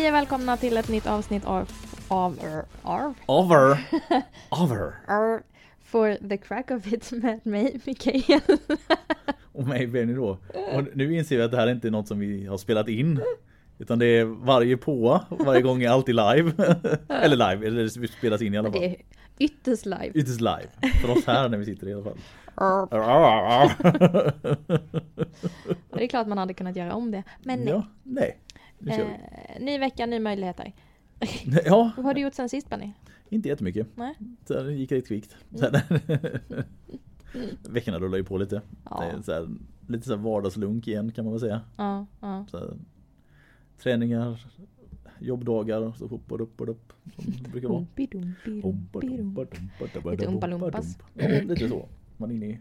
Hej och välkomna till ett nytt avsnitt av av av Over. Over. av For the crack of it med mig, Mikael. Och mig Benny då. Och nu inser vi att det här är inte något som vi har spelat in. Utan det är varje på, varje gång är alltid live. eller live, eller spelas in i alla fall. Det är ytterst live. Ytterst live. För oss här när vi sitter i alla fall. Det är klart man hade kunnat göra om det. Men nej. Ja, nej. Nu kör vi. Eh, ny vecka, ny möjligheter. Ja, Vad har du gjort sen sist Benny? inte jättemycket. Nej. Det gick rätt kvickt. Så här, Veckorna rullar ju på lite. Ja. Det så här, lite så här vardagslunk igen kan man väl säga. Ja, ja. Så här, träningar, jobbdagar, så och upp och upp. Som det brukar vara. Lite dumpa, umpa lumpas. dumpa. Ja, lite så. Man är inne i,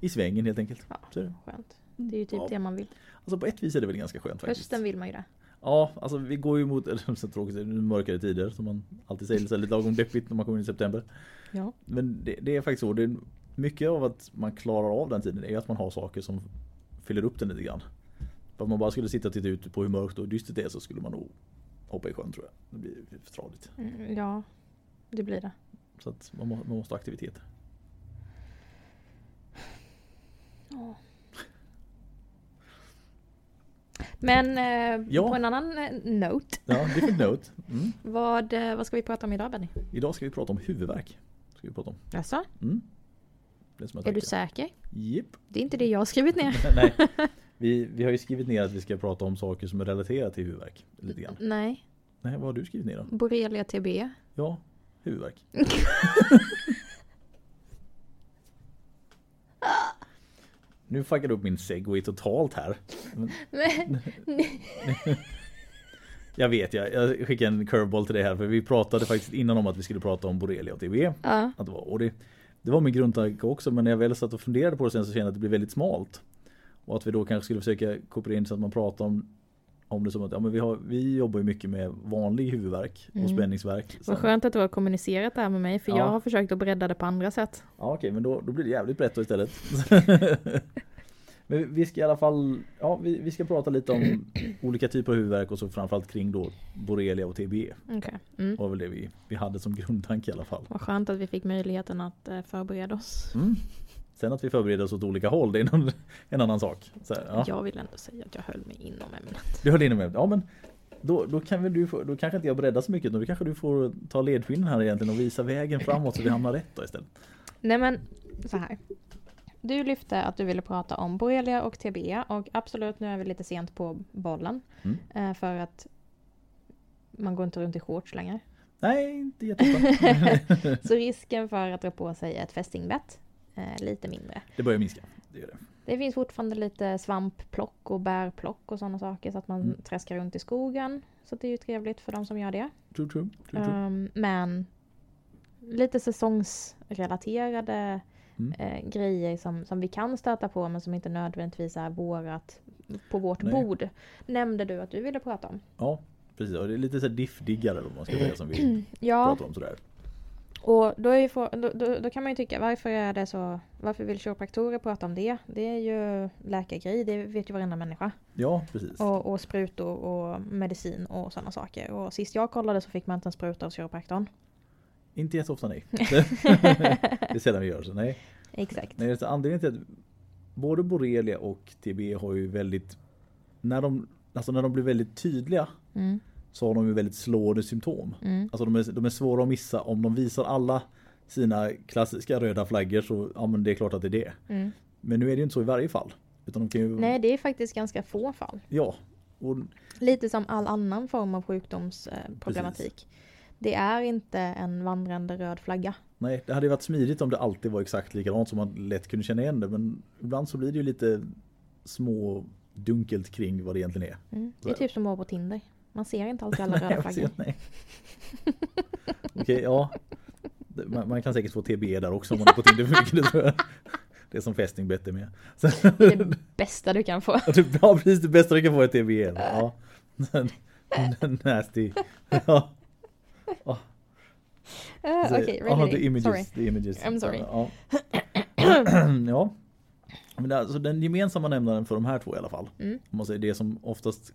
i svängen helt enkelt. Ja. Det. Skönt. Det är ju typ Ja. det man vill. Alltså på ett vis är det väl ganska skönt faktiskt. Hösten vill man ju det. Ja, alltså vi går ju mot, så tråkigt, det mörkare tider som man alltid säger, så här lite lagom deppigt när man kommer in i september. Ja. Men det, det är faktiskt så, det är mycket av att man klarar av den tiden är att man har saker som fyller upp den lite grann. För om man bara skulle sitta och titta ut på hur mörkt och dystert det är så skulle man nog hoppa i sjön tror jag. Det blir för tradigt. Mm, ja, det blir det. Så att man måste ha aktiviteter. Ja. Men eh, Ja. på en annan eh, note. Ja, different note. Mm. Vad, eh, vad ska vi prata om idag Benny? Idag ska vi prata om huvudvärk. Ska vi prata om. Jaså? Mm. Är, du säker? Japp. Det är inte det jag har skrivit ner. Nej. Vi, vi har ju skrivit ner att vi ska prata om saker som är relaterade till huvudvärk. Lite grann. Nej. Nej, vad har du skrivit ner då? Borrelia TB. Ja, huvudvärk. Nu fuckar du upp min segway totalt här. Men, jag vet, jag, jag skickade en curveball till dig här för vi pratade faktiskt innan om att vi skulle prata om borrelia och TB. ja. Att det, var, och det, det var min grundtanke också men när jag väl satt och funderade på det sen så kände jag att det blir väldigt smalt. Och att vi då kanske skulle försöka koppla in så att man pratar om om det som att ja, men vi, har, vi jobbar ju mycket med vanlig huvudvärk och Mm. spänningsvärk. Vad Sen- skönt att du har kommunicerat det här med mig för Ja. jag har försökt att bredda det på andra sätt. Ja okej men då, då blir det jävligt brett då istället. men vi ska i alla fall, ja vi, vi ska prata lite om olika typer av huvudvärk och så framförallt kring då borrelia och TB. Okej. Mm. Det var väl det vi, vi hade som grundtanke i alla fall. Vad skönt att vi fick möjligheten att eh, förbereda oss. Mm. Sen att vi förbereder oss åt olika håll det är en, en annan sak. Så här, ja. Jag vill ändå säga att jag höll mig inom ämnet. Du höll inne med, ja men då, då kan väl du få, då kanske inte jag breddar så mycket, då kanske du får ta ledskinnen här egentligen och visa vägen framåt så vi hamnar rätt då istället. Nej men så här. Du lyfte att du ville prata om borrelia och TB och absolut nu är vi lite sent på bollen. Mm. Eh, för att man går inte runt i shorts längre. Nej, inte jättebra. Så risken för att dra på sig ett fästingbett är lite mindre. Det börjar minska. Det gör det. Det finns fortfarande lite svampplock och bärplock och sådana saker så att man Mm. träskar runt i skogen. Så det är ju trevligt för de som gör det. True, true, true, true. Um, men lite säsongsrelaterade Mm. eh, grejer som, som vi kan stöta på men som inte nödvändigtvis är vårat på vårt Nej. bord. Nämnde du att du ville prata om. Ja, precis. Och det är lite så här diffdiggare då man ska säga som vi Ja, pratar om sådär. Och då, ju då, då, då kan man ju tycka varför är det så Varför vill kiropraktorer prata om det? Det är ju läkargrej, det vet ju varenda människa. Ja, precis. Och, och sprutor och medicin och sådana saker. Och sist jag kollade så fick man inte en spruta av kiropraktorn. Inte jätteofta nej. det är sällan vi gör så nej. Exakt. nej så anledningen till att både borrelia och TB har ju väldigt när de, alltså när de blir väldigt tydliga Mm, så har de ju väldigt slående symptom. mm, Alltså de är, de är svåra att missa om de visar alla sina klassiska röda flaggor så ja men det är klart att det är det. mm. Men nu är det ju inte så i varje fall. Utan de ju, Nej, det är faktiskt ganska få fall. Ja. Och, Lite som all annan form av sjukdomsproblematik. Problematik. det är inte en vandrande röd flagga. nej, det hade ju varit smidigt om det alltid var exakt likadant som man lätt kunde känna igen det. Men ibland så blir det ju lite små dunkelt kring vad det egentligen är. Mm. Det är typ som att vara på Tinder. Man ser inte alltid alla röda flaggor. nej. Okej, ja. Det- Man, man kan säkert få TB där också om man är på Tinder för mycket. Det, det är som fästingbett är med. Det det bästa du kan få. ja, precis det bästa du kan få är TB. Ja. Nasty. Ja. Uh, Okej, ja, ready. the images, Sorry. the images. I'm sorry. Ja. ja. Men det, alltså den gemensamma nämnaren för de här två i alla fall. Mm. Om man säger det som oftast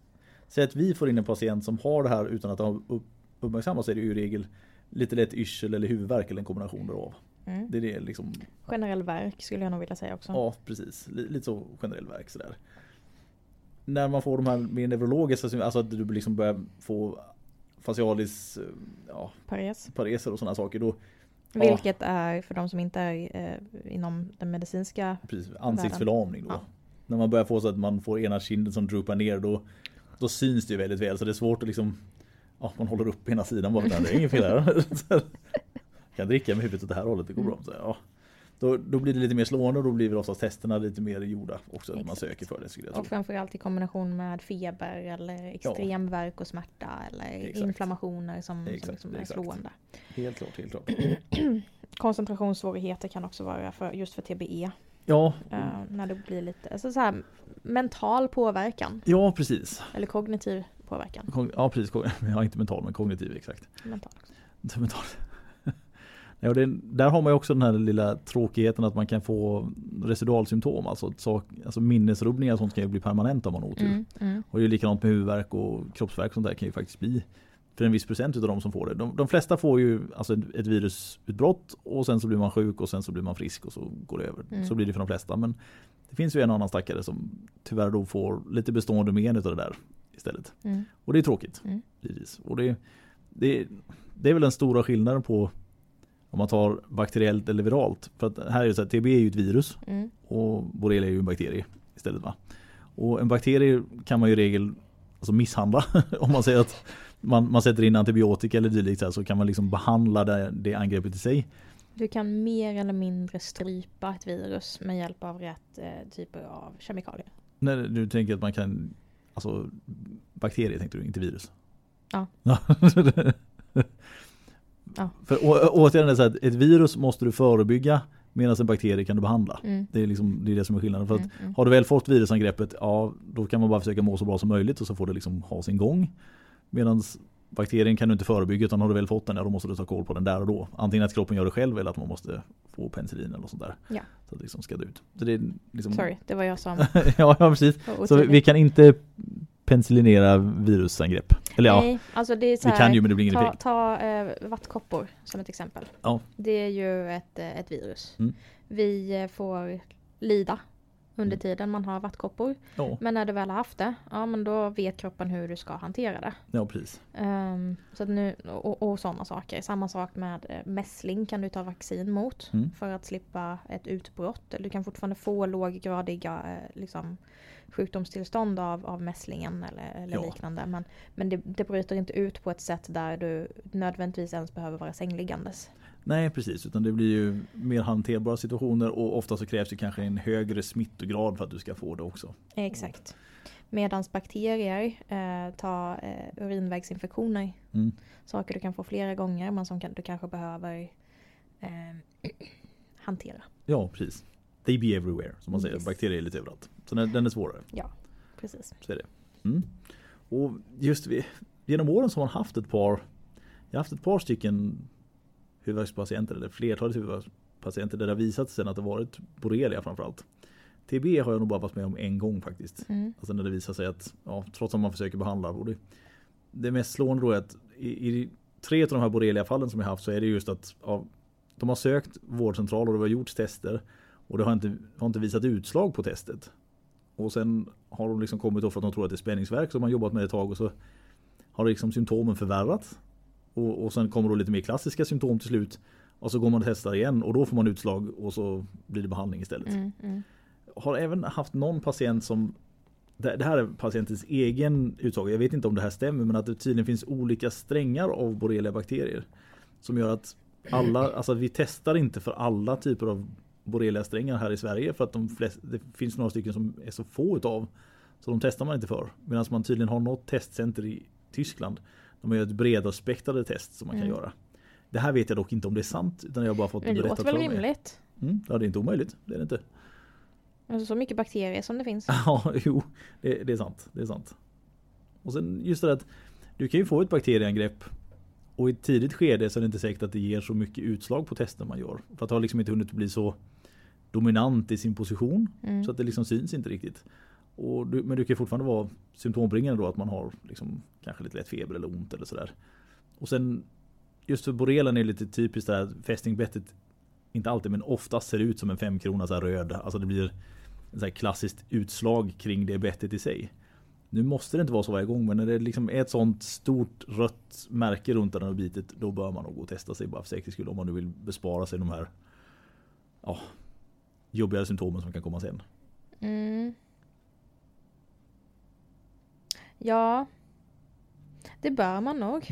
säg att vi får in en patient som har det här utan att ha upp, uppmärksammat så är det ju i regel lite lätt yrsel eller huvudvärk eller en kombination därav. Mm. Det är det liksom, Generell verk skulle jag nog vilja säga också. ja precis, lite så generell verk sådär. När man får de här mer neurologiska, alltså att du liksom börjar få facialis, eh, ja, Pares. pareser och sådana saker. Då, Ja. Vilket är för de som inte är eh, inom den medicinska. precis, ansiktsförlamning då. Ja. När man börjar få så att man får ena kinden som droopar ner då, då syns det ju väldigt väl. Så det är svårt att liksom, ja man håller upp ena sidan bara, det är inget fel här. Här, kan dricka med huvudet åt det här hållet, det går bra. Så ja. då, då blir det lite mer slående och då blir väl oftast testerna lite mer gjorda också. Att man Exakt. söker för det skulle jag Och framförallt i kombination med feber eller extrem värk och smärta eller Exakt. inflammationer som, som Exakt, liksom är exakt. slående. Helt klart, helt klart. Koncentrationssvårigheter kan också vara för, just för TBE. Ja, eh, när det blir lite alltså så här, mental påverkan. ja precis. Eller kognitiv påverkan. Kogn- Ja precis, ja, inte mental men kognitiv exakt. Mental mental. Ja, det, där har man ju också den här lilla tråkigheten att man kan få residualsymptom, alltså, sak, alltså minnesrubbningar sånt kan bli permanenta om man har otyr. Mm, mm. Och det är likadant med huvudvärk och kroppsvärk sånt där kan ju faktiskt bli för en viss procent utav de som får det. De, de flesta får ju alltså ett, ett virusutbrott och sen så blir man sjuk och sen så blir man frisk och så går det över. Mm. Så blir det för de flesta. Men det finns ju en annan stackare som tyvärr då får lite bestående men utav det där istället. Mm. Och det är tråkigt. Mm. Och det, det, det är väl den stora skillnaden på om man tar bakteriellt eller viralt. För att här är det så att TB är ju ett virus Mm. och borrelia är ju en bakterie istället va. Och en bakterie kan man ju i regel alltså misshandla. om man säger att man, man sätter in antibiotika eller dylikt så, här, så kan man liksom behandla det, det angreppet i sig. Du kan mer eller mindre strypa ett virus med hjälp av rätt eh, typer av kemikalier. När du tänker att man kan Alltså bakterier tänkte du, inte virus? Ja. Ja. För å, återigen är så att ett virus måste du förebygga medan en bakterie kan du behandla. Mm. Det är, liksom, det är det som är skillnaden. För att Mm, mm. Har du väl fått virusangreppet, ja då kan man bara försöka må så bra som möjligt och så får det liksom ha sin gång. Medan bakterien kan du inte förebygga utan har du väl fått den, ja då måste du ta koll på den där och då. Antingen att kroppen gör det själv eller att man måste få penicillin eller något sånt där. Ja. Så att det liksom ska ut. Så det liksom, Sorry, det var jag som ja, ja precis. Så vi, vi kan inte penicillinera virusangrepp. Eller ja, Nej, alltså det är så vi här, kan ju men det blir ingen ta, effekt. ta eh, vattkoppor som ett exempel. Ja. Det är ju ett, eh, ett virus. Mm. Vi eh, får lida under Mm. tiden man har vattkoppor. Ja, Men när du väl har haft det, ja men då vet kroppen hur du ska hantera det. ja precis. Ehm, så att nu, och, och sådana saker. Samma sak med eh, mässling kan du ta vaccin mot Mm. för att slippa ett utbrott. Du kan fortfarande få låggradiga eh, liksom, sjukdomstillstånd av, av mässlingen eller, eller Ja. liknande. Men, men det, det bryter inte ut på ett sätt där du nödvändigtvis ens behöver vara sängliggandes. Nej precis, utan det blir ju mer hanterbara situationer och ofta så krävs det kanske en högre smittograd för att du ska få det också. Exakt. Medans bakterier eh, tar eh, urinvägsinfektioner. Mm. Saker du kan få flera gånger men som kan, du kanske behöver eh, hantera. Ja precis. They be everywhere som man säger. Yes. Bakterier är lite överallt. Så den, den är svårare. Precis. Så är det. Mm. Och just vi, genom åren så har man haft ett par Jag har haft ett par stycken huvudvärkspatienter eller flertalet huvudvärkspatienter där det har visat sig att det varit borrelia framförallt. TB har jag nog bara varit med om en gång faktiskt. Mm. Alltså när det visar sig att, ja, trots att man försöker behandla. Det, det mest slående då är att i, i tre av de här borrelia-fallen som jag haft så är det just att ja, de har sökt vårdcentral och det har gjorts tester. Och det har inte, har inte visat utslag på testet. Och sen har de liksom kommit då för att de tror att det är spänningsverk så de har jobbat med det ett tag och så har liksom symptomen förvärrats. Och, och sen kommer då lite mer klassiska symptom till slut. Och så går man och testar igen och då får man utslag och så blir det behandling istället Mm, mm. har även haft någon patient som det här är patientens egen utsago. Jag vet inte om det här stämmer men att det tydligen finns olika strängar av borrelia-bakterier. Som gör att alla, alltså vi testar inte för alla typer av borrelia-strängar här i Sverige för att de flest, det finns några stycken som är så få utav. Så de testar man inte för. Medan man tydligen har något testcenter i Tyskland. De har ett bredare test som man kan Mm. göra. Det här vet jag dock inte om det är sant utan jag har bara fått det berättat låter väl för mig. rimligt? Mm, ja, det är inte omöjligt. Det är det inte. Alltså så mycket bakterier som det finns. Ja, jo, det, det är sant. Det är sant. Och sen just det att du kan ju få ett bakterieangrepp och i ett tidigt skede så är det inte säkert att det ger så mycket utslag på testen man gör. För att det har liksom inte hunnit bli så dominant i sin position Mm. så att det liksom syns inte riktigt. Och du, men det kan fortfarande vara symptombringande då att man har liksom, kanske lite lätt feber eller ont eller sådär. Och sen just för borrelen är det lite typiskt där fästingbettet inte alltid men oftast ser ut som en femkrona så här röd. Alltså det blir ett så klassiskt utslag kring det bettet i sig. Nu måste det inte vara så varje gång men när det liksom är ett sånt stort rött märke runt den här bitet då bör man nog gå och testa sig bara för säkerhets skull om man nu vill bespara sig de här ja, jobbigare symptomen som kan komma sen. Mm. Ja. Det bör man nog.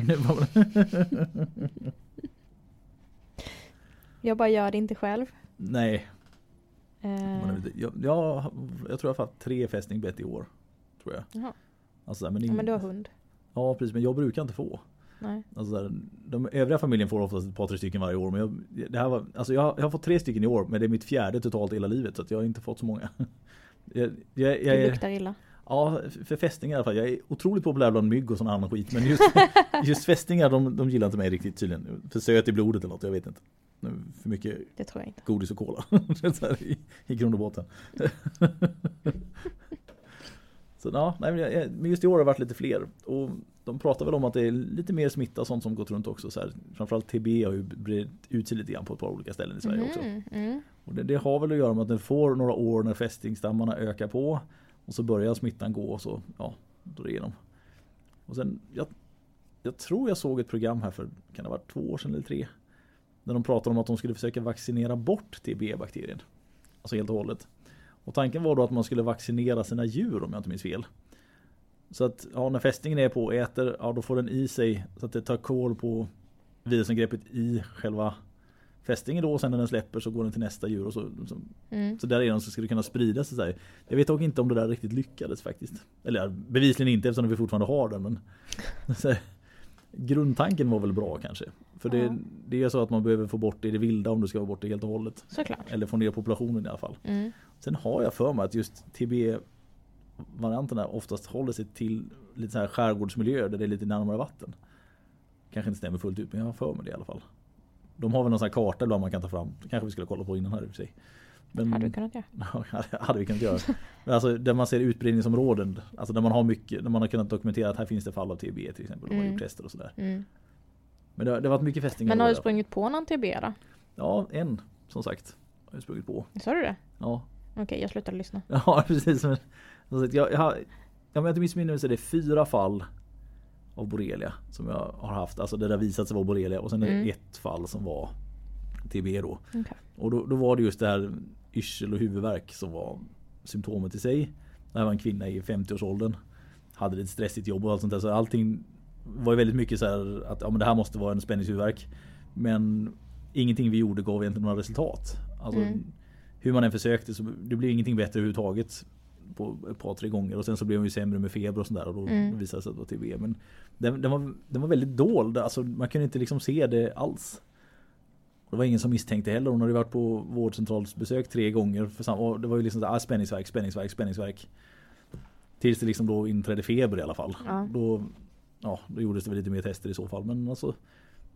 jag bara gör det inte själv. Nej. Eh, Jag, jag, jag tror jag har haft tre fästingbett i år. Tror jag. Jaha. Alltså, men, ja, ing- men du har hund. ja precis men jag brukar inte få. Nej. Alltså, de övriga familjen får oftast ett par tre stycken varje år. Men jag, det här var, alltså jag, jag har fått tre stycken i år men det är mitt fjärde totalt i hela livet. Så jag har inte fått så många. Jag, jag, jag, Det luktar illa. Ja, för fästingar i alla fall. Jag är otroligt populär bland mygg och sån annan skit. Men just, just fästingar de, de gillar inte mig riktigt tydligen. För söt i blodet eller något, jag vet inte. För mycket Det tror jag inte. godis och cola. Här I, I grund och botten. Så ja, nej, men just i år har det varit lite fler. Och de pratar väl om att det är lite mer smitta och sånt som gått runt också. Så här, framförallt TB har ju brett ut sig lite grann på ett par olika ställen i Sverige också. Mhm, Mm. Och det, det har väl att göra med att den får några år när fästingstammarna ökar på. Och så börjar smittan gå och så, ja, då är det igenom. Och sen, jag, jag tror jag såg ett program här för, kan det ha varit två år sedan eller tre? När de pratade om att de skulle försöka vaccinera bort TB-bakterien. Alltså helt och hållet. Och tanken var då att man skulle vaccinera sina djur om jag inte minns fel. Så att ja, när fästingen är på och äter, ja då får den i sig så att det tar koll på virusangreppet i själva fästingen då och sen när den släpper så går den till nästa djur och så, så, Mm. så därigenom så ska det kunna sprida sig. Så. Jag vet dock inte om det där riktigt lyckades faktiskt. Eller bevisligen inte eftersom vi fortfarande har den men så Grundtanken var väl bra kanske. För det, Ja. det är så att man behöver få bort det i det vilda om du ska få bort det helt och hållet. Såklart. Eller få ner populationen i alla fall. Mm. Sen har jag för mig att just TB-varianterna oftast håller sig till lite så här skärgårdsmiljö där det är lite närmare vatten. Kanske inte stämmer fullt ut men jag har för mig det i alla fall. De har väl någon sån här karta ibland man kan ta fram. Det kanske vi skulle kolla på innan här i och för sig. Men, Hade vi kunnat göra. Hade vi kunnat göra. Men alltså där man ser utbredningsområden. Alltså där man har mycket, där man har kunnat dokumentera att här finns det fall av TB till exempel. Mm. gjort tester och sådär. Mm. Men det, har- det har varit mycket fästingar. Men har du sprungit på någon TB då? Ja, en som sagt. Har jag sprungit på. Sa du det? Ja, Okej, jag slutar lyssna. Ja precis. Men, jag, jag har, om jag inte missminner mig så är det fyra fall av borrelia som jag har haft. Alltså där det har visat sig vara borrelia och sen Mm. ett fall som var TB då. Okej. Och då, då var det just det här yrsel och huvudvärk som var symptomet i sig. Det här var en kvinna i 50-årsåldern. Hade lite stressigt jobb och allt sånt där. Så allting var ju väldigt mycket så här att ja, men det här måste vara en spänningshuvudvärk. Men ingenting vi gjorde gav egentligen några resultat. Alltså, Mm. Hur man än försökte så det blev ingenting bättre överhuvudtaget. På ett par tre gånger och sen så blev hon ju sämre med feber och sånt där och då Mm. visade det sig att det var TB. Men den, den, var, den var väldigt dold. Alltså, man kunde inte liksom se det alls. Det var ingen som misstänkte heller. Hon hade varit på vårdcentralsbesök tre gånger. För samma, det var ju liksom så här, ah, spänningsverk, spänningsverk, spänningsverk. Tills det liksom då inträdde feber i alla fall. Ja. Då, ja, då gjordes det väl lite mer tester i så fall. Men alltså,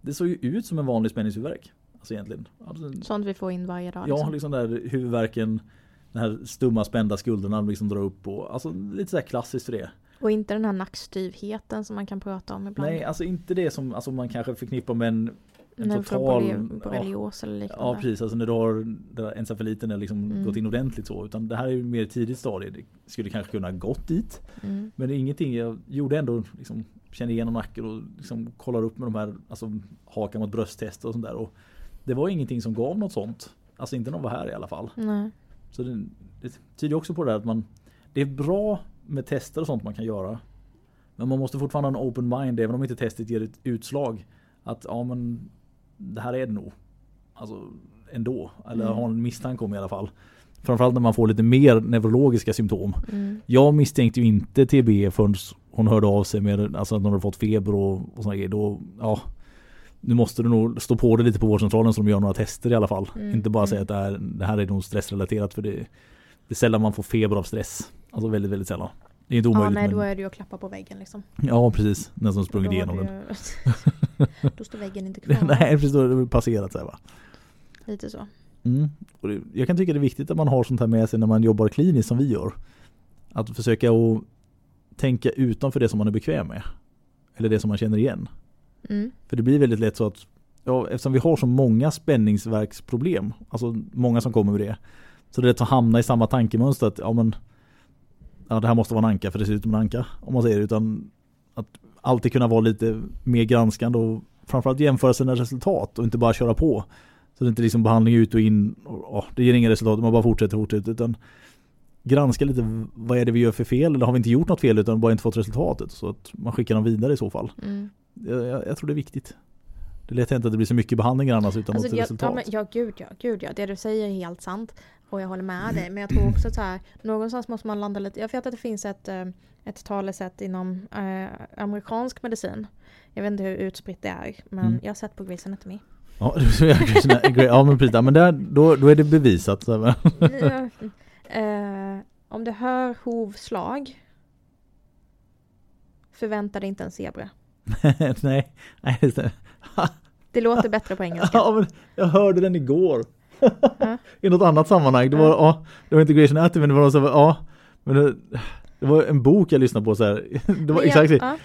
det såg ju ut som en vanlig spänningshuvudvärk. Alltså egentligen. Alltså, Sånt vi får in varje dag. ja, Liksom. liksom där huvudvärken. Den här stumma spända skulderna liksom drar upp. Och, alltså lite så här klassiskt för det. Och inte den här nackstyvheten som man kan prata om ibland. Nej, alltså inte det som alltså, man kanske förknippar med en, en När total... borre- ja, borrelios eller liknande. Ja precis, alltså när du har encefaliten är liksom Mm. gått in ordentligt så. Utan det här är ju mer tidigt stadie. Det skulle kanske kunna gått dit. Mm. Men det är ingenting, jag gjorde ändå liksom kände igenom nacken och liksom kollar upp med de här alltså, haka mot brösttester och sånt där. Och det var ingenting som gav något sånt. Alltså inte någon var här i alla fall. Nej. Så det, det tyder också på det här att man Det är bra med tester och sånt man kan göra. Men man måste fortfarande ha en open mind även om inte testet ger ett utslag. Att ja men det här är det nog. Alltså ändå. Eller Mm. ha en misstanke om i alla fall. Framförallt när man får lite mer neurologiska symptom. Mm. Jag misstänkte ju inte TB förrän hon hörde av sig med alltså att hon hade fått feber och, och såna grejer. Då, ja, nu måste du nog stå på det lite på vårdcentralen så de gör några tester i alla fall. Mm, Inte bara mm. säga att det här, det här är nog stressrelaterat för det, det är sällan man får feber av stress. Alltså väldigt, väldigt sällan. Det är inte Ja, omöjligt. nej då är det ju att klappa på väggen liksom. ja precis. Nästan Då sprungit igenom den. ju- då står väggen inte kvar. nej precis, då är det passerat så här, va. Lite så. Mm. Och det, jag kan tycka det är viktigt att man har sånt här med sig när man jobbar kliniskt som vi gör. Att försöka att tänka utanför det som man är bekväm med. Eller det som man känner igen. Mm. För det blir väldigt lätt så att ja, eftersom vi har så många spänningsverksproblem, alltså många som kommer med det, så det är lätt att hamna i samma tankemönster att ja men ja, det här måste vara en anka för det ser ut som en anka om man säger det, utan att alltid kunna vara lite mer granskande och framförallt jämföra sina resultat och inte bara köra på. Så det är inte liksom behandling ut och in och ja, det ger inga resultat, man bara fortsätter och fortsätter utan granska lite vad är det vi gör för fel eller har vi inte gjort något fel utan bara inte fått resultatet så att man skickar dem vidare i så fall. Mm. Jag, jag, tror det är viktigt. Det är lätt hänt att det blir så mycket behandlingar annars utan Alltså, något jag, resultat. ja, men, ja, gud ja, gud ja. Det du säger är helt sant. Och jag håller med dig. Men jag tror också så här, någonstans måste man landa lite. Jag vet att det finns ett, eh, ett talesätt inom eh, amerikansk medicin. Jag vet inte hur utspritt det är. Men Mm. jag har sett på Grey's Anatomy. Ja, ja men precis, men där, då, då är det bevisat. Eh, om du hör hovslag Förvänta dig inte en zebra. Nej, nej just det. Det låter bättre på engelska. Ja, men jag hörde den igår. I något annat sammanhang. Det var, Ja. det var inte Grey's Anatomy men det var så här, ja. Men det, det var en bok jag lyssnade på så här. Det var exakt ja.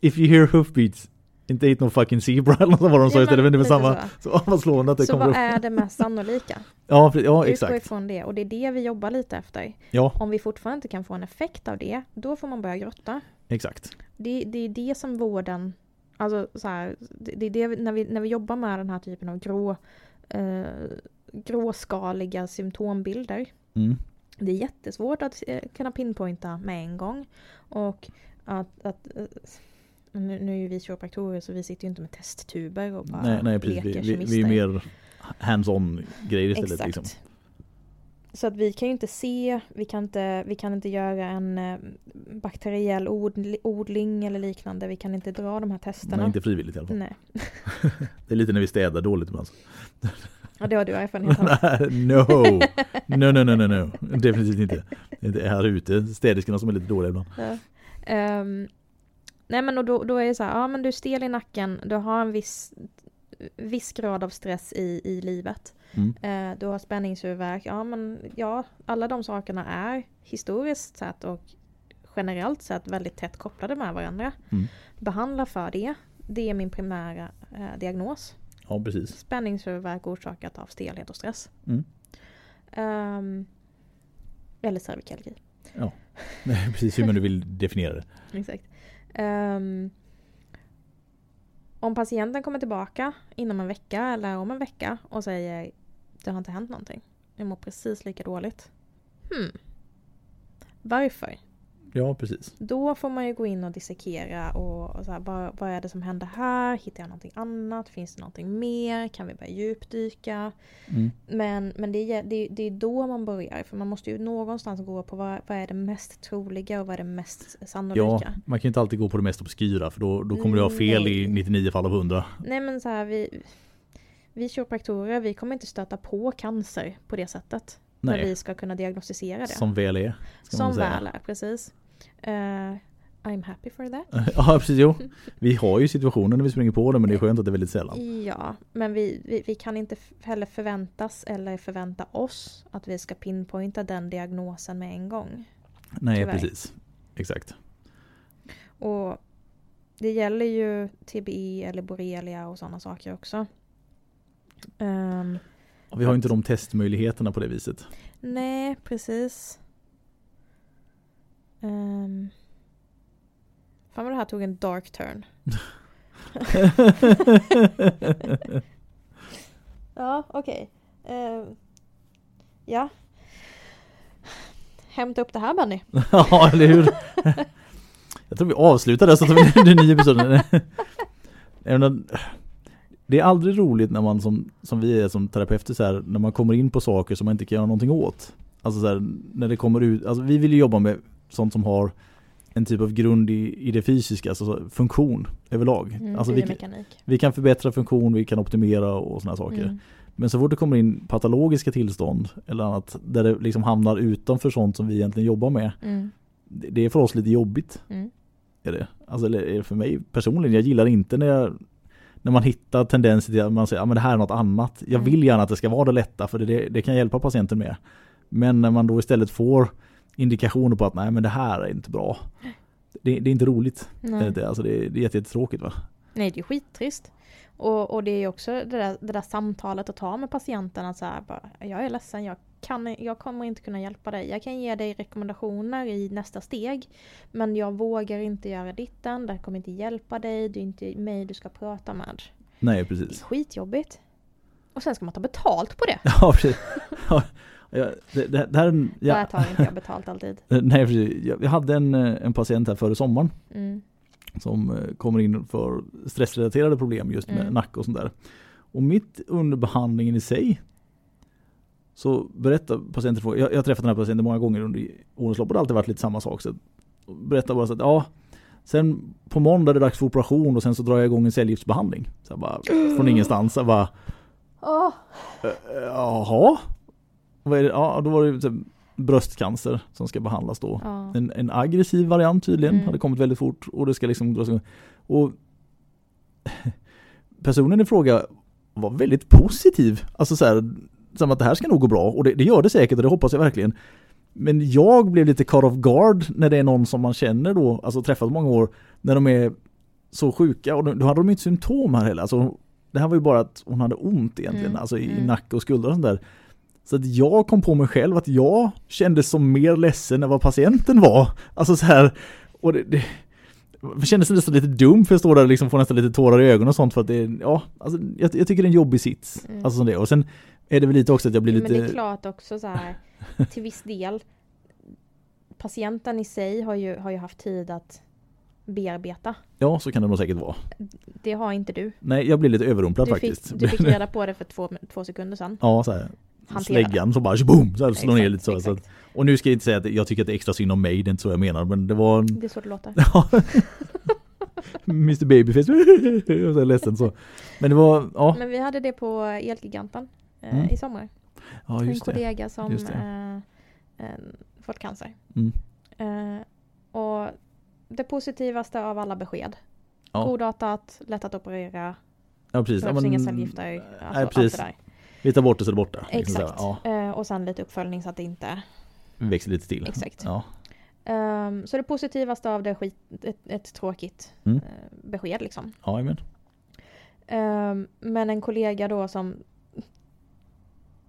If you hear hoofbeats, inte eat no fucking zebra eller något vad de sa Ja, istället. Men det var samma. Så ja, vad slående att det Så vad upp. är det mest sannolika? Ja, pre- ja Utgå exakt. ifrån det och det är det vi jobbar lite efter. Ja, Om vi fortfarande inte kan få en effekt av det, då får man börja grotta. Exakt. Det, det är det som vården, alltså så här, det, det är det vi- när vi, när vi jobbar med den här typen av grå, eh, gråskaliga symptombilder. Mm. Det är jättesvårt att eh, kunna pinpointa med en gång. Och att, att eh, nu, nu är ju vi kiropraktorer så vi sitter ju inte med testtuber och bara Nej, nej precis. Vi, leker vi, vi kemister. är mer hands-on grejer istället. Exakt. Liksom. Så att vi kan ju inte se, vi kan inte, vi kan inte göra en eh, bakteriell odl, odling eller liknande. Vi kan inte dra de här testerna. Men inte frivilligt i alla fall. Nej, Det är lite när vi städar dåligt ibland. ja, det har du erfarenhet av. no. no, no, no, no, no. Definitivt inte. Det är här ute, städerskorna som är lite dåliga ibland. Ja. Ehm, nej men och då, då är det så här, ja men du är stel i nacken, du har en viss, viss grad av stress i, i livet. Mm. Eh, du har spänningshuvudvärk, ja men ja, alla de sakerna är historiskt sett och generellt sett väldigt tätt kopplade med varandra. Mm. Behandla för det, det är min primära eh, diagnos. Ja, precis. Spänningshuvudvärk orsakat av stelhet och stress. Mm. Ehm, eller cervikalgi. Nej, precis hur man nu vill definiera det. Exakt. Ehm, om patienten kommer tillbaka inom en vecka eller om en vecka och säger det har inte hänt någonting. Jag mår precis lika dåligt. Hmm. Varför? Ja, precis. Då får man ju gå in och dissekera och, och så här, vad, vad är det som händer här? Hittar jag någonting annat? Finns det någonting mer? Kan vi börja djupdyka? Mm. Men, men det, är, det, det är då man börjar. För man måste ju någonstans gå på vad, vad är det mest troliga och vad är det mest Ja, sannolika. man kan ju inte alltid gå på det mest obskyra för då, då kommer du ha fel i Nej. 99 fall av 100. Nej men så här, vi, vi kiropraktorer, vi kommer inte stöta på cancer på det sättet. När Nej, vi ska kunna diagnostisera det. som väl är. Som väl är, precis. Eh, I'm happy for that. Ja, precis. Jo. Vi har ju situationer när vi springer på det men det är skönt att det är väldigt sällan. Ja, men vi, vi, vi kan inte heller förväntas eller förvänta oss att vi ska pinpointa den diagnosen med en gång. Nej, Tyvärr. precis. Exakt. Och det gäller ju TBI eller borrelia och sådana saker också. Och Vi har ju inte de testmöjligheterna på det viset. nej, precis. Um, fan vad det här tog en dark turn. Ja, okej. Ehm, ja. Hämta upp det här Benny. ja, eller hur? Jag tror vi avslutar där så att vi den nya episoden. Det är aldrig roligt när man som, som vi är som terapeuter så här, när man kommer in på saker som man inte kan göra någonting åt. Alltså så här, när det kommer ut, alltså vi vill ju jobba med sånt som har en typ av grund i, i det fysiska, alltså så funktion överlag. Mm, alltså vi, vi kan förbättra funktion, vi kan optimera och sådana saker. Mm. Men så fort det kommer in patologiska tillstånd eller annat där det liksom hamnar utanför sånt som vi egentligen jobbar med. Mm. Det det är för oss lite jobbigt. Mm. Är det. Alltså eller är det för mig personligen. Jag gillar inte när jag när man hittar tendenser till att man säger att det här är något annat. Jag Mm. vill gärna att det ska vara det lätta för det, det kan hjälpa patienten med. Men när man då istället får indikationer på att nej men det här är inte bra. Det, det är inte roligt. Nej. Det, alltså det, är- det är jätte- jättetråkigt va? Nej, det är skittrist. Och, och det är också det där, det där samtalet att ta med patienten att så här, bara, jag är ledsen, jag, kan, jag kommer inte kunna hjälpa dig. Jag kan ge dig rekommendationer i nästa steg. Men jag vågar inte göra ditten, det här kommer inte hjälpa dig, det är inte mig du ska prata med. Nej Det är precis. skitjobbigt. Och sen ska man ta betalt på det. Ja precis. Det, det, det här är en, Där ja, tar inte jag betalt alltid. nej precis. Jag, jag hade en, eh, en patient här före sommaren Mm. som eh, kommer in för stressrelaterade problem just med Mm. nacke och sånt där. Och mitt under behandlingen i sig så berättar patienten, jag, jag har träffat den här patienten många gånger under årens lopp och det har alltid varit lite samma sak. Så berättar bara så att ja, sen på måndag är det dags för operation och sen så drar jag igång en cellgiftsbehandling. Så jag bara, från ingenstans. Jag bara, "Eh, jaha? Vad är det? Ja, då var det typ bröstcancer som ska behandlas då. ja. En, en aggressiv variant tydligen, Mm. hade kommit väldigt fort och det ska liksom dras igång. Och personen i fråga var väldigt positiv. Alltså så här, som att det här ska nog gå bra och det, det gör det säkert och det hoppas jag verkligen. Men jag blev lite caught off guard när det är någon som man känner då, alltså träffat många år, när de är så sjuka och då hade de inte symptom här heller. Alltså, det här var ju bara att hon hade ont egentligen, Mm, alltså i mm. nacke och skuldror och sånt där. Så att jag kom på mig själv att jag kändes som mer ledsen än vad patienten var. Alltså så här, och det, det, det kändes nästan lite dumt för jag står där och liksom får nästan lite tårar i ögonen och sånt för att det är, ja, alltså, jag, jag tycker det är en jobbig sits. Mm. Alltså som det. Och sen är det väl lite också att jag blir Men det är lite, klart också så här till viss del. Patienten i sig har ju, har ju haft tid att bearbeta. ja så kan det nog säkert vara. Det har inte du. Nej, jag blir lite överrumplad Du fick, faktiskt. du fick reda på det för två, två sekunder sedan. ja, så här. Hantera Släggan så bara boom, så här slår ner lite så. så att, och nu ska jag inte säga att jag tycker att det är extra synd om mig, det är inte så jag menar, men det var en Det är så det låter. Mr Babyface. och så är jag ledsen så. Men det var, ja. Men vi hade det på Elgiganten eh, Mm. i sommar. Ja en just det. kollega som eh, eh, fått cancer. Mm. Eh, och det positivaste av alla besked. Ja. Godartat, lätt att operera, Ja precis. Ja, men- inga cellgifter. Alltså Nej precis. Vi tar bort det så är det borta. liksom. Exakt. Ja, Eh, och sen lite uppföljning så att det inte... växer lite till. Exakt. Ja. Ehm, så det positivaste av det är skit, ett, ett tråkigt Mm. eh, besked liksom. Ja, men. Ehm, men en kollega då som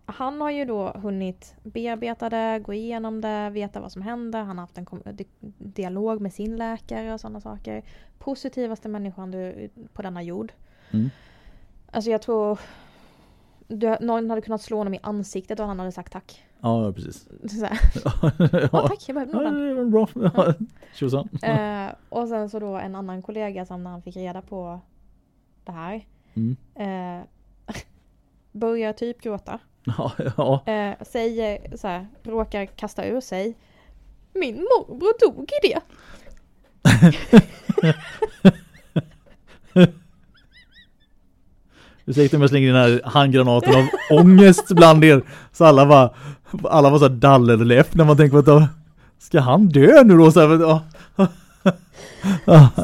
han har ju då hunnit bearbeta det, gå igenom det, veta vad som hände. Han har haft en dialog med sin läkare och sådana saker. Positivaste människan du, på denna jord. Mm. Alltså jag tror du, någon hade kunnat slå honom i ansiktet och han hade sagt tack. Ja, precis. Så här, ja, ja, tack, jag behövde Ja, nog den. det bra. Ja. Tjosan. Eh, och sen så då en annan kollega som när han fick reda på det här Mm. eh, börjar typ gråta. Ja, ja. Eh, säger så här, råkar kasta ur sig Min morbror dog i det. Ursäkta om jag slänger den här handgranaten av ångest bland er. Så alla var, alla var så här dallerläpp när man tänker på att ska han dö nu då? Så här.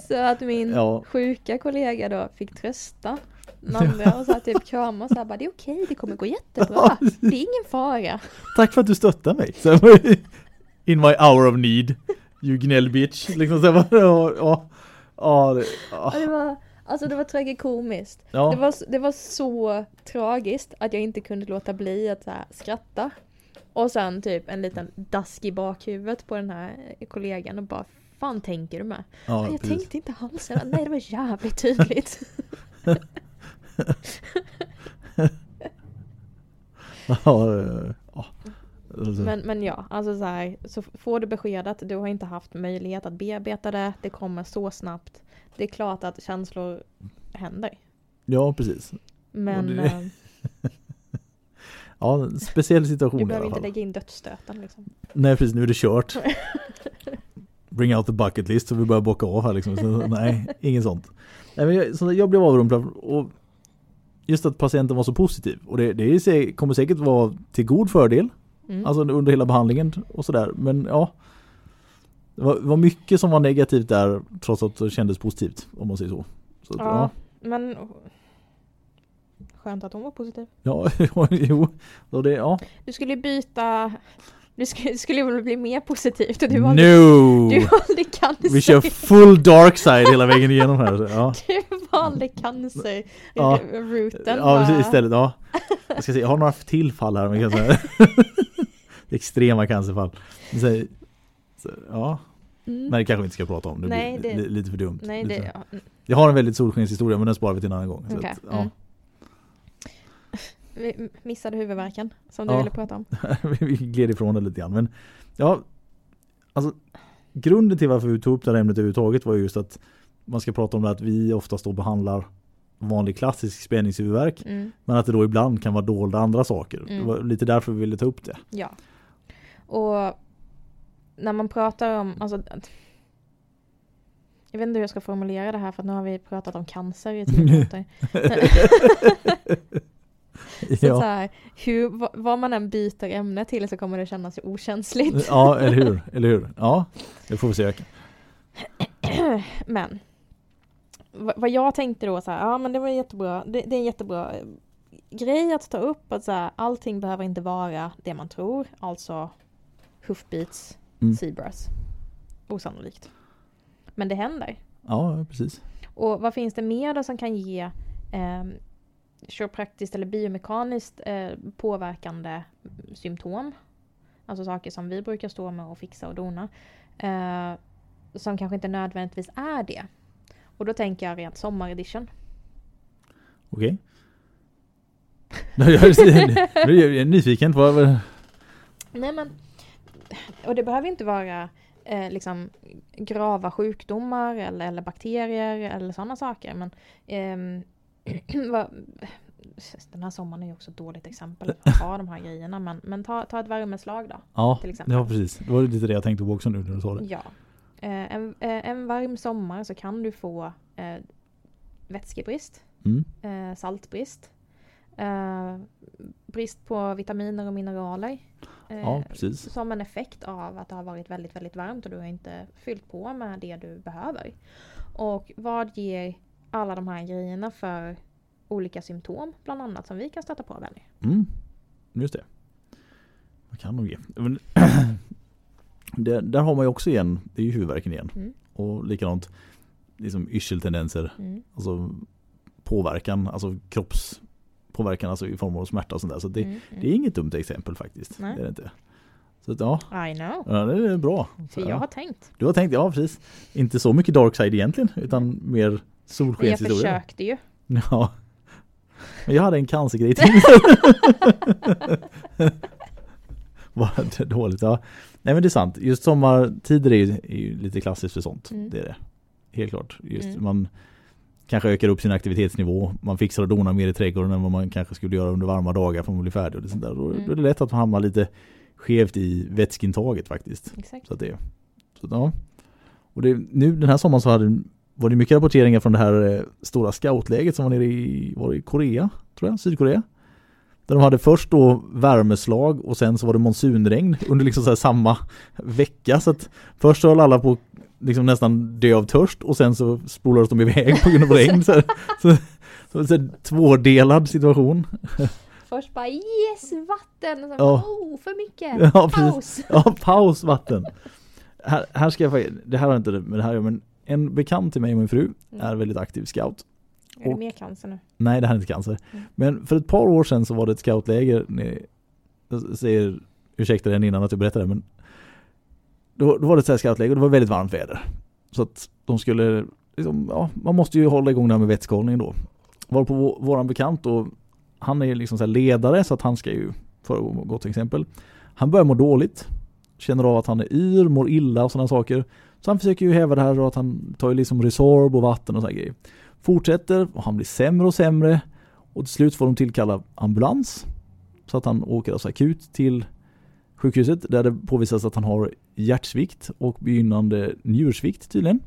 Så att min Ja. sjuka kollega då fick trösta den andra och så här, typ krama så här, bara det är okej, det kommer gå jättebra. Det är ingen fara. Tack för att du stöttar mig. Så In my hour of need. You gnäll bitch. Liksom så bara, ja, ja, ja, det, ja, Och alltså det var tragikomiskt. ja. Det, var, det var så tragiskt att jag inte kunde låta bli att så här, skratta. Och sen typ en liten dask i bakhuvudet på den här kollegan och bara Fan tänker du med? ja jag precis. tänkte inte alls. Bara, Nej det var jävligt tydligt. Alltså, Men, men ja, alltså så här, så får du besked att du har inte haft möjlighet att bearbeta det, det kommer så snabbt. Det är klart att känslor händer. Ja, precis. Men det- eh, Ja, en speciell situation du i behöver alla inte fall. lägga in dödsstöten liksom. Nej, precis. Nu är det kört. Bring out the bucket list så vi börjar bocka av här liksom. Så, nej, inget sånt. Nej, men jag, så jag blev avrumplad och just att patienten var så positiv. Och det, det är, kommer säkert vara till god fördel. Mm. Alltså under hela behandlingen och sådär. Men ja. Det var, var mycket som var negativt där trots att det kändes positivt om man säger så. så att, ja, men skönt att hon var positiv. ja. ja, jo. Så det, ja. Du skulle byta Du skulle, väl bli mer positivt och du valde, No! du valde cancer. Vi kör full dark side hela vägen igenom här. Ja, Du valde cancer Ja. routen ja bara. istället. Ja. Jag ska se, jag har några till fall här. Men kan säga. Extrema cancerfall. Ja, Mm. nej det kanske vi inte ska prata om. Det Nej, blir det- li- lite för dumt. Nej, det, ja. mm, Jag har en väldigt solskenshistoria men den sparar vi till en annan gång. Okej. att, ja. Mm. Vi missade huvudvärken som du Ja. ville prata om. vi gled ifrån det lite grann. Men ja, alltså grunden till varför vi tog upp det här ämnet överhuvudtaget var just att man ska prata om det att vi oftast då behandlar vanlig klassisk spänningshuvudvärk Mm. men att det då ibland kan vara dolda andra saker. Mm. Det var lite därför vi ville ta upp det. Ja. Och när man pratar om, alltså jag vet inte hur jag ska formulera det här för nu har vi pratat om cancer i tio minuter. Så, så ja. här, hur, vad, man än byter ämne till så kommer det kännas okänsligt. ja, eller hur? Eller hur? Ja, det får vi se. Men vad jag tänkte då så här, ja men det var jättebra, det, det är en jättebra eh, grej att ta upp att så här, allting behöver inte vara det man tror, alltså hoofbeats, Mm. zebras. Osannolikt. Men det händer. Ja, precis. Och vad finns det mer då som kan ge eh, kiropraktiskt eller biomekaniskt eh, påverkande symptom? Alltså saker som vi brukar stå med och fixa och dona. Eh, som kanske inte nödvändigtvis är det. Och då tänker jag rent sommaredition. Okej. Okay. jag är- jag är nyfiken på vad... Nej men, och det behöver inte vara eh, liksom grava sjukdomar eller, eller bakterier eller sådana saker. Men vad, den här sommaren är ju också ett dåligt exempel för att ha de här grejerna. Men, men ta, ta ett värmeslag då. Ja, till exempel. ja, precis. Det var lite det jag tänkte på också nu när du sa det. Ja. Eh, en, eh, en varm sommar så kan du få eh, vätskebrist, Mm. eh, saltbrist, eh, brist på vitaminer och mineraler. Eh, Ja, precis. som en effekt av att det har varit väldigt, väldigt varmt och du har inte fyllt på med det du behöver. Och vad ger alla de här grejerna för olika symptom, bland annat, som vi kan stöta på Benny? Mm. Just det. Vad kan de ge? Det, där har man ju också igen, det är ju huvudvärken igen. Mm. Och likadant liksom yrseltendenser, Mm. alltså påverkan, alltså kroppspåverkan alltså i form av smärta och sånt där. Så det, Mm, mm. det är inget dumt exempel faktiskt. Nej. Det är det inte. Så att, ja, I know, ja, det är bra. för Ja. jag har tänkt. Du har tänkt, ja precis. Inte så mycket dark side egentligen, utan mer Men jag solskenshistoria. försökte ju. Ja. Men jag hade en cancergrej till. Var det dåligt? Ja. Nej men det är sant. Just sommartider är ju, är ju lite klassiskt för sånt. Mm. Det är det. Helt klart. Just Mm. Man kanske ökar upp sin aktivitetsnivå. Man fixar och donar mer i trädgården än vad man kanske skulle göra under varma dagar för att man blir färdig. Och sånt där. Då, Mm. då är det lätt att man hamnar lite skevt i vätskeintaget faktiskt. Exakt. Så att det, så ja. Och det, nu den här sommaren så hade, var det mycket rapporteringar från det här eh, stora scoutläget som var nere i, var i Korea, tror jag, Sydkorea. Där de hade först då värmeslag och sen så var det monsunregn under liksom samma vecka. Så att först höll alla på liksom nästan dö av törst och sen så spolades de iväg på grund av regn. Så, så, så, så, tvådelad situation. Först bara yes, vatten! Och sen Ja. oh, för mycket! Ja. Paus! Ja, paus vatten. Här, här ska jag det här har inte med det här men en bekant till mig och min fru Mm. är väldigt aktiv scout. Är det mer cancer nu? Nej, det här är inte cancer. Mm. Men för ett par år sedan så var det ett scoutläger. nere- Jag säger, ursäkta den innan att jag berättar det, men då, då var det ett scoutläge och det var väldigt varmt väder. Så att de skulle, liksom, ja, man måste ju hålla igång det här med vätskehållningen då. Var på vå- våran bekant och han är liksom så här ledare så att han ska ju föregå med gott exempel. Han börjar må dåligt, känner av att han är yr, mår illa och sådana saker. Så han försöker ju häva det här och att han tar ju liksom Resorb och vatten och sådana grejer. Fortsätter och han blir sämre och sämre och till slut får de tillkalla ambulans så att han åker alltså akut till sjukhuset där det påvisas att han har hjärtsvikt och begynnande njursvikt tydligen.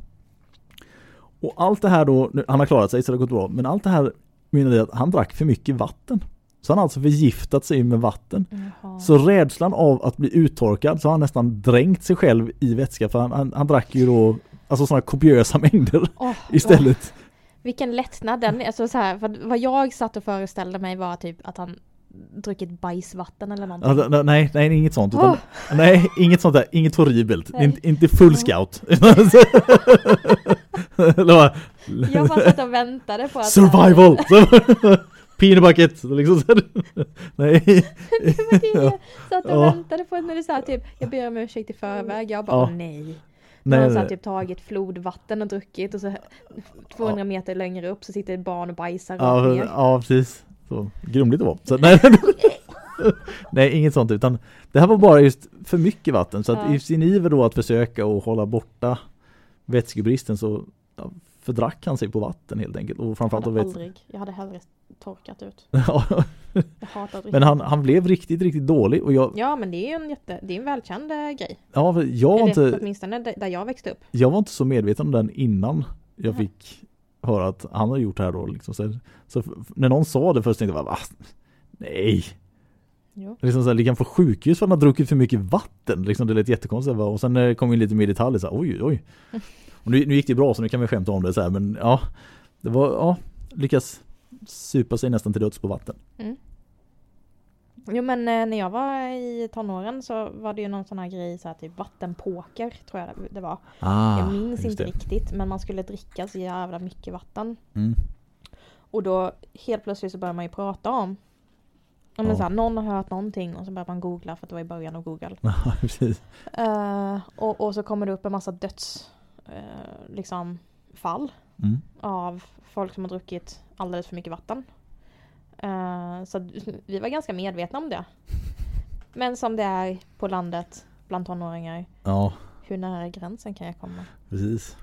Och allt det här då, han har klarat sig så det har gått bra, men allt det här mynnar i att han drack för mycket vatten. Så han har alltså förgiftat sig med vatten. Jaha. Så rädslan av att bli uttorkad så har han nästan dränkt sig själv i vätska för han, han, han drack ju då alltså sådana kopiösa mängder Åh, istället. Vilken lättnad den, alltså så här, vad jag satt och föreställde mig var typ att han druckit bajsvatten eller någonting. Ja, nej, nej, inget sånt. Utan, Åh! Nej, inget sånt där. Inget horribelt. Inte, inte full scout. Jag bara satt och väntade på att... Survival! Peanut bucket! Liksom. Nej. det var det jag satt och Ja. väntade på när du sa typ Jag ber om ursäkt i förväg. Jag bara Ja. nej. Nej, har här nej. typ tagit flodvatten och druckit och så 200 meter längre upp så sitter ett barn och bajsar Ja, ja, precis. Så grumligt det var. Så, nej, nej, inget sånt utan det här var bara just för mycket vatten så att i sin iver då att försöka och hålla borta vätskebristen så ja, fördrack han sig på vatten helt enkelt och Jag framförallt hade av väts- aldrig, jag hade hellre torkat ut. Jag. Men han, han blev riktigt, riktigt dålig och jag, Ja men det är en jätte, det är en välkänd eh, grej. ja, jag, var Eller inte, åtminstone där jag växte upp. jag var inte så medveten om den innan jag Nej. fick höra att han hade gjort det här då. Liksom. Så, så när någon sa det först tänkte jag bara, va? Nej, Jo. Liksom så här, ligga på sjukhus för att han har druckit för mycket vatten. Liksom, det lät jättekonstigt. va? Och sen det kom in lite mer detaljer så här, oj oj. Och nu, nu gick det bra så nu kan vi skämta om det så här, men ja. Det var, ja, lyckas supa sig nästan till döds på vatten. Jo men eh, när jag var i tonåren så var det ju någon sån här grej så här typ vattenpoker tror jag det- var. Ah, jag minns inte det. riktigt men man skulle dricka så jävla mycket vatten. Mm. Och då helt plötsligt så börjar man ju prata om Ja, men så här, någon har hört någonting och så börjar man googla för att det var i början av google. Precis. Eh, och, och så kommer det upp en massa döds eh, liksom, fall Mm. av folk som har druckit alldeles för mycket vatten. Eh, så vi var ganska medvetna om det. Men som det är på landet bland tonåringar, Ja, hur nära gränsen kan jag komma? precis.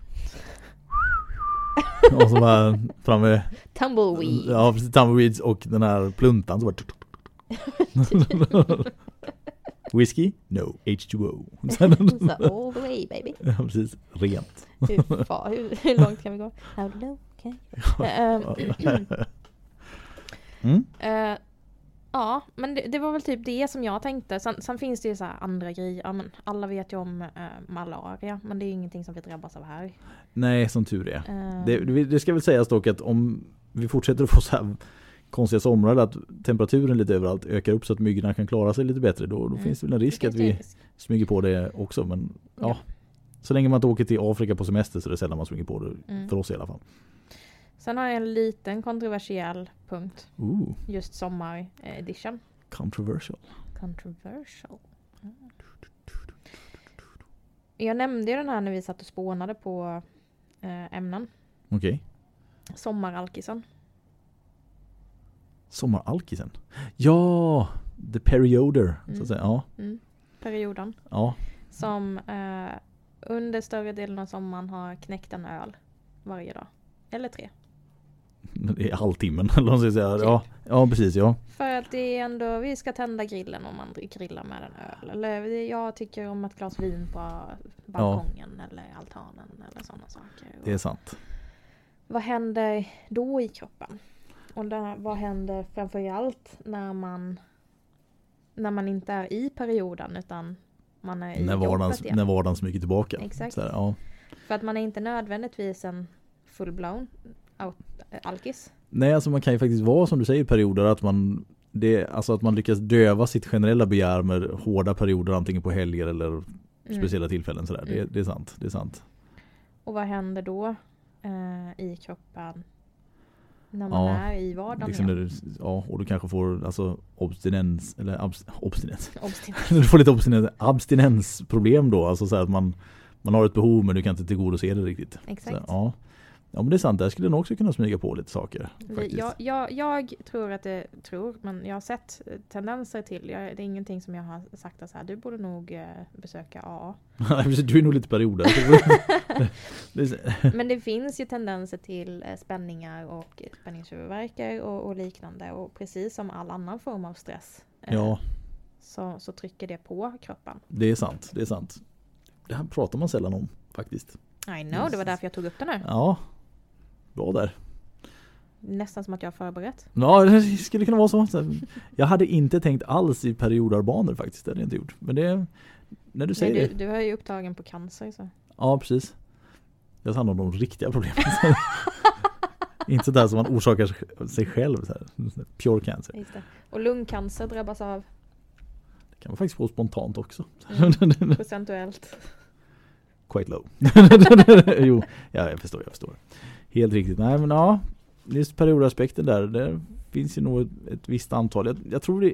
Och så bara framme, Tumbleweed! ja precis, tumbleweeds och den här pluntan så bara Whisky? No, H2O. så all the way baby. ja, precis, rent. Hur, fa, hur, hur långt kan vi gå? How low can you go? Mm. Eh, ja, men det, det var väl typ det som jag tänkte. Sen, sen finns det ju så här andra grejer. Ja, men alla vet ju om eh, malaria, men det är ingenting som vi drabbas av här. Nej, som tur är. Eh, Det, det ska väl sägas dock att om vi fortsätter att få så här konstiga somrar att temperaturen lite överallt ökar upp så att myggorna kan klara sig lite bättre då, då Mm. finns det väl en risk att vi risk. smyger på det också men ja. Ja. Så länge man inte åker till Afrika på semester så är det sällan man smyger på det. Mm. För oss i alla fall. Sen har jag en liten kontroversiell punkt. Ooh, Just sommar-edition. controversial. Controversial. Mm. Jag nämnde ju den här när vi satt och spånade på eh, ämnen. Okej. Sommaralkisen. Sommaralkisen. Ja, the perioder. Så Mm. att säga. Ja, Mm. Perioden. ja. Som eh, under större delen av sommaren har knäckt en öl varje dag. Eller tre. Är halvtimmen eller vad man säga. Ja, ja, precis ja. För att det är ändå, vi ska tända grillen om man grillar med en öl. Eller jag tycker om ett glas vin på balkongen eller altanen eller sådana saker. Det är sant. Vad händer då i kroppen? Och där, vad händer framförallt när man när man inte är i perioden utan man är i När vardagen, jobbet igen. när vardagen smyger tillbaka. Exakt. Här, ja. För att man är inte nödvändigtvis en full-blown alkis. Nej, alltså man kan ju faktiskt vara som du säger perioder att man det, alltså att man lyckas döva sitt generella begär med hårda perioder antingen på helger eller Mm. speciella tillfällen sådär. Det, Mm. det är sant, det är sant. Och vad händer då eh, i kroppen när man Ja, är i vardagen Liksom du, ja, och du kanske får alltså abstinens eller abs, abstinens. Obstinat. du får lite abstinens, abstinensproblem då, alltså så att man man har ett behov men du kan inte tillgodose det riktigt. Exakt. Så, ja. Ja men det är sant, där skulle nog också kunna smyga på lite saker. Jag, jag, jag tror att det, tror, men jag har sett eh, tendenser till, jag, det är ingenting som jag har sagt att så här, du borde nog eh, besöka AA. Du är nog lite perioder. Men det finns ju tendenser till eh, spänningar och spänningshuvudvärkar och, och liknande. Och precis som all annan form av stress ja, så, så trycker det på kroppen. det är sant, det är sant. Det här pratar man sällan om faktiskt. I know, det var därför jag tog upp den här. Ja, bra där. Nästan som att jag har förberett. Ja, det skulle kunna vara så. Jag hade inte tänkt alls i periodarbanor faktiskt. Det hade jag inte gjort. Men det, när du säger Nej, det. du, du är ju upptagen på cancer så. Ja, precis. Jag tar hand om de riktiga problemen. Inte sådär som man orsakar sig själv. Så här. Pure cancer. Och lungcancer drabbas av Det kan man faktiskt få spontant också. mm, procentuellt. Quite low. jo, ja, jag förstår, jag förstår. Helt riktigt. Nej men ja, just periodaspekten där. Det finns ju nog ett, ett visst antal. Jag, jag, tror det,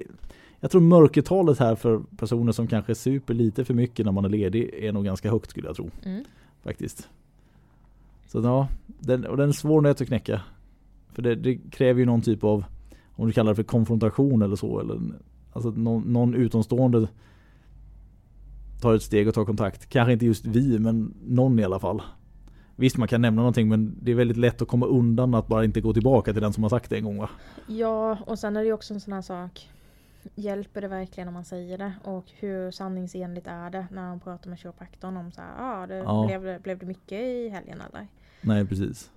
jag tror mörkertalet här för personer som kanske super lite för mycket när man är ledig är nog ganska högt skulle jag tro. Mm. Faktiskt. Så ja, den, och den är svår nöt att knäcka. För det, det, kräver ju någon typ av, om du kallar det för konfrontation eller så. Eller, alltså någon, någon utomstående tar ett steg och tar kontakt. Kanske inte just vi, men någon i alla fall. Visst man kan nämna någonting men det är väldigt lätt att komma undan att bara inte gå tillbaka till den som har sagt det en gång va? Ja, och sen är det ju också en sån här sak. Hjälper det verkligen om man säger det? Och hur sanningsenligt är det när man pratar med kiropraktorn om så här, ah, det, Ja. Blev, det, blev det mycket i helgen eller? Nej precis.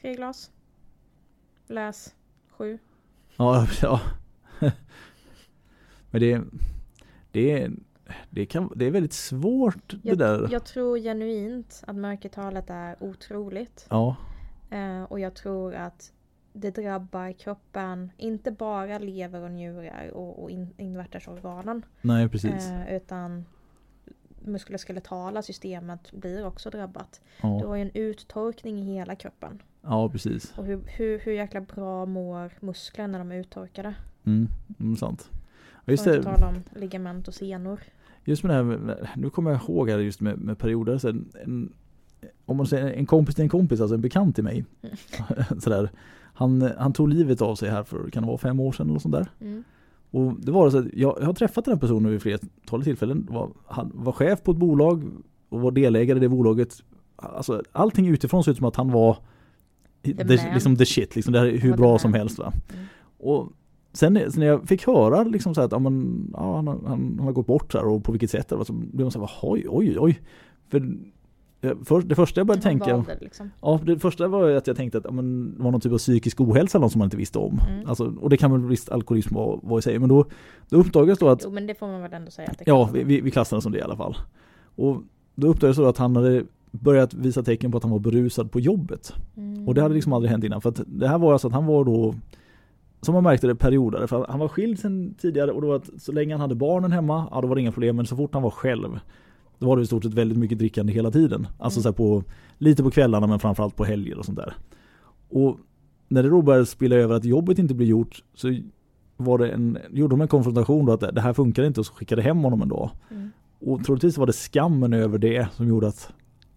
Tre glas? Läs sju? Ja, ja. Men det, det, det, kan, det är väldigt svårt det Jag, där. jag tror genuint att mörkertalet är otroligt. Ja, Eh, och jag tror att det drabbar kroppen, inte bara lever och njurar och, och in, invärtesorganen. nej precis. Eh, utan muskuloskeletala systemet blir också drabbat. Du Ja, har ju en uttorkning i hela kroppen. ja precis. Och hur, hur, hur jäkla bra mår muskler när de är uttorkade? Mm, mm, sant. Ja, Just det, om ligament och senor. Just med det här, nu kommer jag ihåg här just med, med perioder. Så en, om man säger en kompis till en kompis, alltså en bekant till mig. Sådär. Han, han tog livet av sig här för, kan det vara fem år sedan eller sånt där. Mm. Och det var så att jag, jag har träffat den här personen vid flera tillfällen. Var, han var chef på ett bolag och var delägare i det bolaget. Alltså allting utifrån såg ut som att han var The the, liksom the shit, liksom det här är hur bra som helst va. Mm. Och sen, när jag fick höra liksom så att ja, men, ja, han, har- han, han har gått bort så här och på vilket sätt så blev man så här, oj oj oj. För, eh, för det första jag började Han tänka det liksom. Ja, det första var att jag tänkte att ja, men, det var någon typ av psykisk ohälsa eller något som man inte visste om. Mm. Alltså, och det kan väl visst alkoholism vara, vara i sig. Men då, då uppdagades då att, Jo men det får man väl ändå säga att det ja, vi, vi, vi klassade det som det i alla fall. Och då uppdagades då att han hade börjat visa tecken på att han var berusad på jobbet. Mm. Och det hade liksom aldrig hänt innan. För att det här var alltså att han var då, som man märkte det, periodare. För han var skild sedan tidigare och då att så länge han hade barnen hemma, ja då var det inga problem. Men så fort han var själv, då var det i stort sett väldigt mycket drickande hela tiden. Alltså Mm. så på, lite på kvällarna men framförallt på helger och sånt där. Och när det då började spilla över att jobbet inte blev gjort så var det en, gjorde de en konfrontation då att det här funkar inte och så skickade hem honom en dag. Mm. Och troligtvis var det skammen över det som gjorde att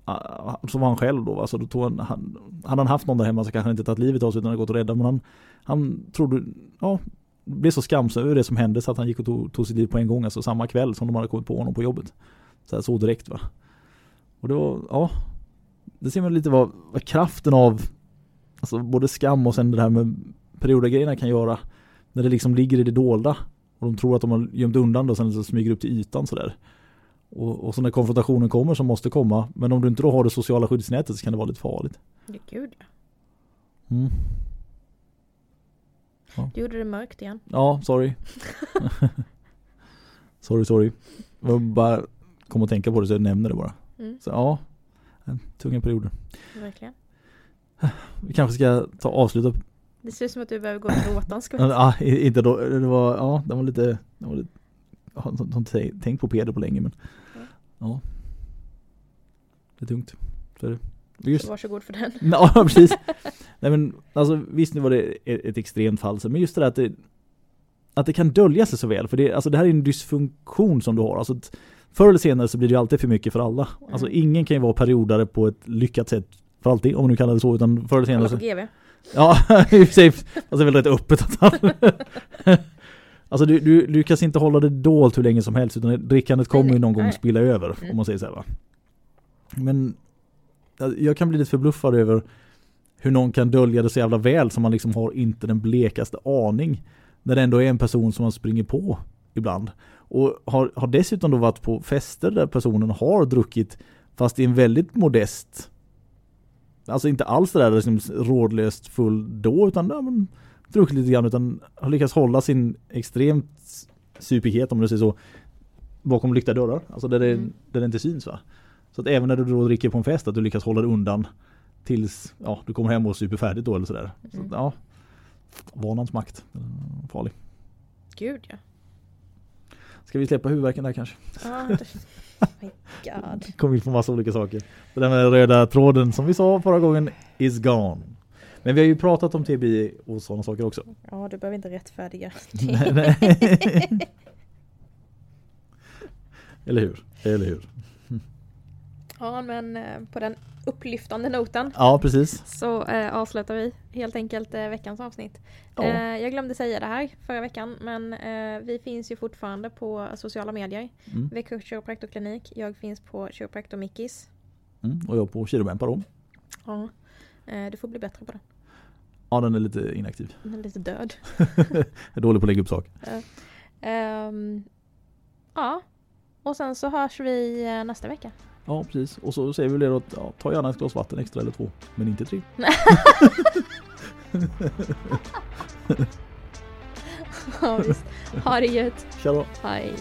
Ah, som var han själv då. Alltså då tog han, han, hade han haft någon där hemma så kanske han inte tagit livet av sig utan hade gått och räddat. Men han, han trodde, ja, blev så skamsen över det som hände så att han gick och tog, tog sitt liv på en gång. Alltså samma kväll som de hade kommit på honom på jobbet. Så, här, så direkt va. Och det var, ja. Det ser man lite vad, vad kraften av Alltså både skam och sen det här med periodergrejerna kan göra. När det liksom ligger i det dolda. Och de tror att de har gömt undan det och sen så smyger upp till ytan sådär. Och, och så när konfrontationen kommer som måste komma. Men om du inte då har det sociala skyddsnätet så kan det vara lite farligt. Ja, Gud ja. Mm. Du gjorde det mörkt igen. Ja, sorry. sorry, sorry. Jag bara kom att tänka på det så jag nämner det bara. Mm, Så ja, tunga perioder. verkligen. Vi kanske ska ta avsluta. Det ser ut som att du behöver gå en skvätt. Ja, inte då. Det var, ja, det var lite, det var lite har inte- tänkt på Peder på länge men Mm. ja. Det är tungt. Så är det. Just Så varsågod för den. Ja, precis. Nej men alltså visst nu var det ett, extremt fall, så- men just det där att det, att det kan dölja sig så väl. För det, alltså det här är en dysfunktion som du har. Alltså, förr eller senare så blir det ju alltid för mycket för alla. Alltså Mm. ingen kan ju vara periodare på ett lyckat sätt för alltid, om man nu kallar det så. Utan förr eller senare så, på GV. Ja, i och för sig. Alltså det är väl rätt öppet att han... Alltså du, du lyckas inte hålla det dolt hur länge som helst utan drickandet kommer ju någon gång nej. spilla över Mm. om man säger så här va. Men jag- jag kan bli lite förbluffad över hur någon kan dölja det så jävla väl som man liksom har inte den blekaste aning. När det ändå är en person som man springer på ibland. Och har, har dessutom då varit på fester där personen har druckit fast i en väldigt modest Alltså inte alls det där liksom rådlöst full då utan ja, men, druckit lite grann utan har lyckats hålla sin extremt supighet om du säger så bakom lyckta dörrar. Alltså där det, Mm. där det inte syns va. Så att även när du då dricker på en fest att du lyckas hålla det undan tills ja, du kommer hem och super färdigt då eller sådär. Så, Mm. ja, vanans makt. Farlig. Gud ja. Ska vi släppa huvudvärken där kanske? Ja, det... My God. Kom in på massa olika saker. Med röda tråden som vi sa förra gången is gone. Men vi har ju pratat om TBI och sådana saker också. Ja, du behöver inte rättfärdiga. nej, nej. Eller hur? Eller hur? Ja, men eh, på den upplyftande noten Ja, precis. så eh, avslutar vi helt enkelt eh, veckans avsnitt. Ja. Eh, jag glömde säga det här förra veckan, men vi finns ju fortfarande på sociala medier. Mm. Växjö Kiropraktorklinik. Jag finns på Kiropraktor Mickis. Mm. Och jag på Kirobempa då. Ja. Du får bli bättre på det. Ja, den är lite inaktiv. Den är lite död. Jag är dålig på att lägga upp sak. Ehm, ja, och sen så hörs vi eh, nästa vecka. Ja, precis. Och så säger vi det då att ja, ta gärna ett glas vatten extra eller två. Men inte tre. ja, visst. Ha det gött. Tja då. Hej.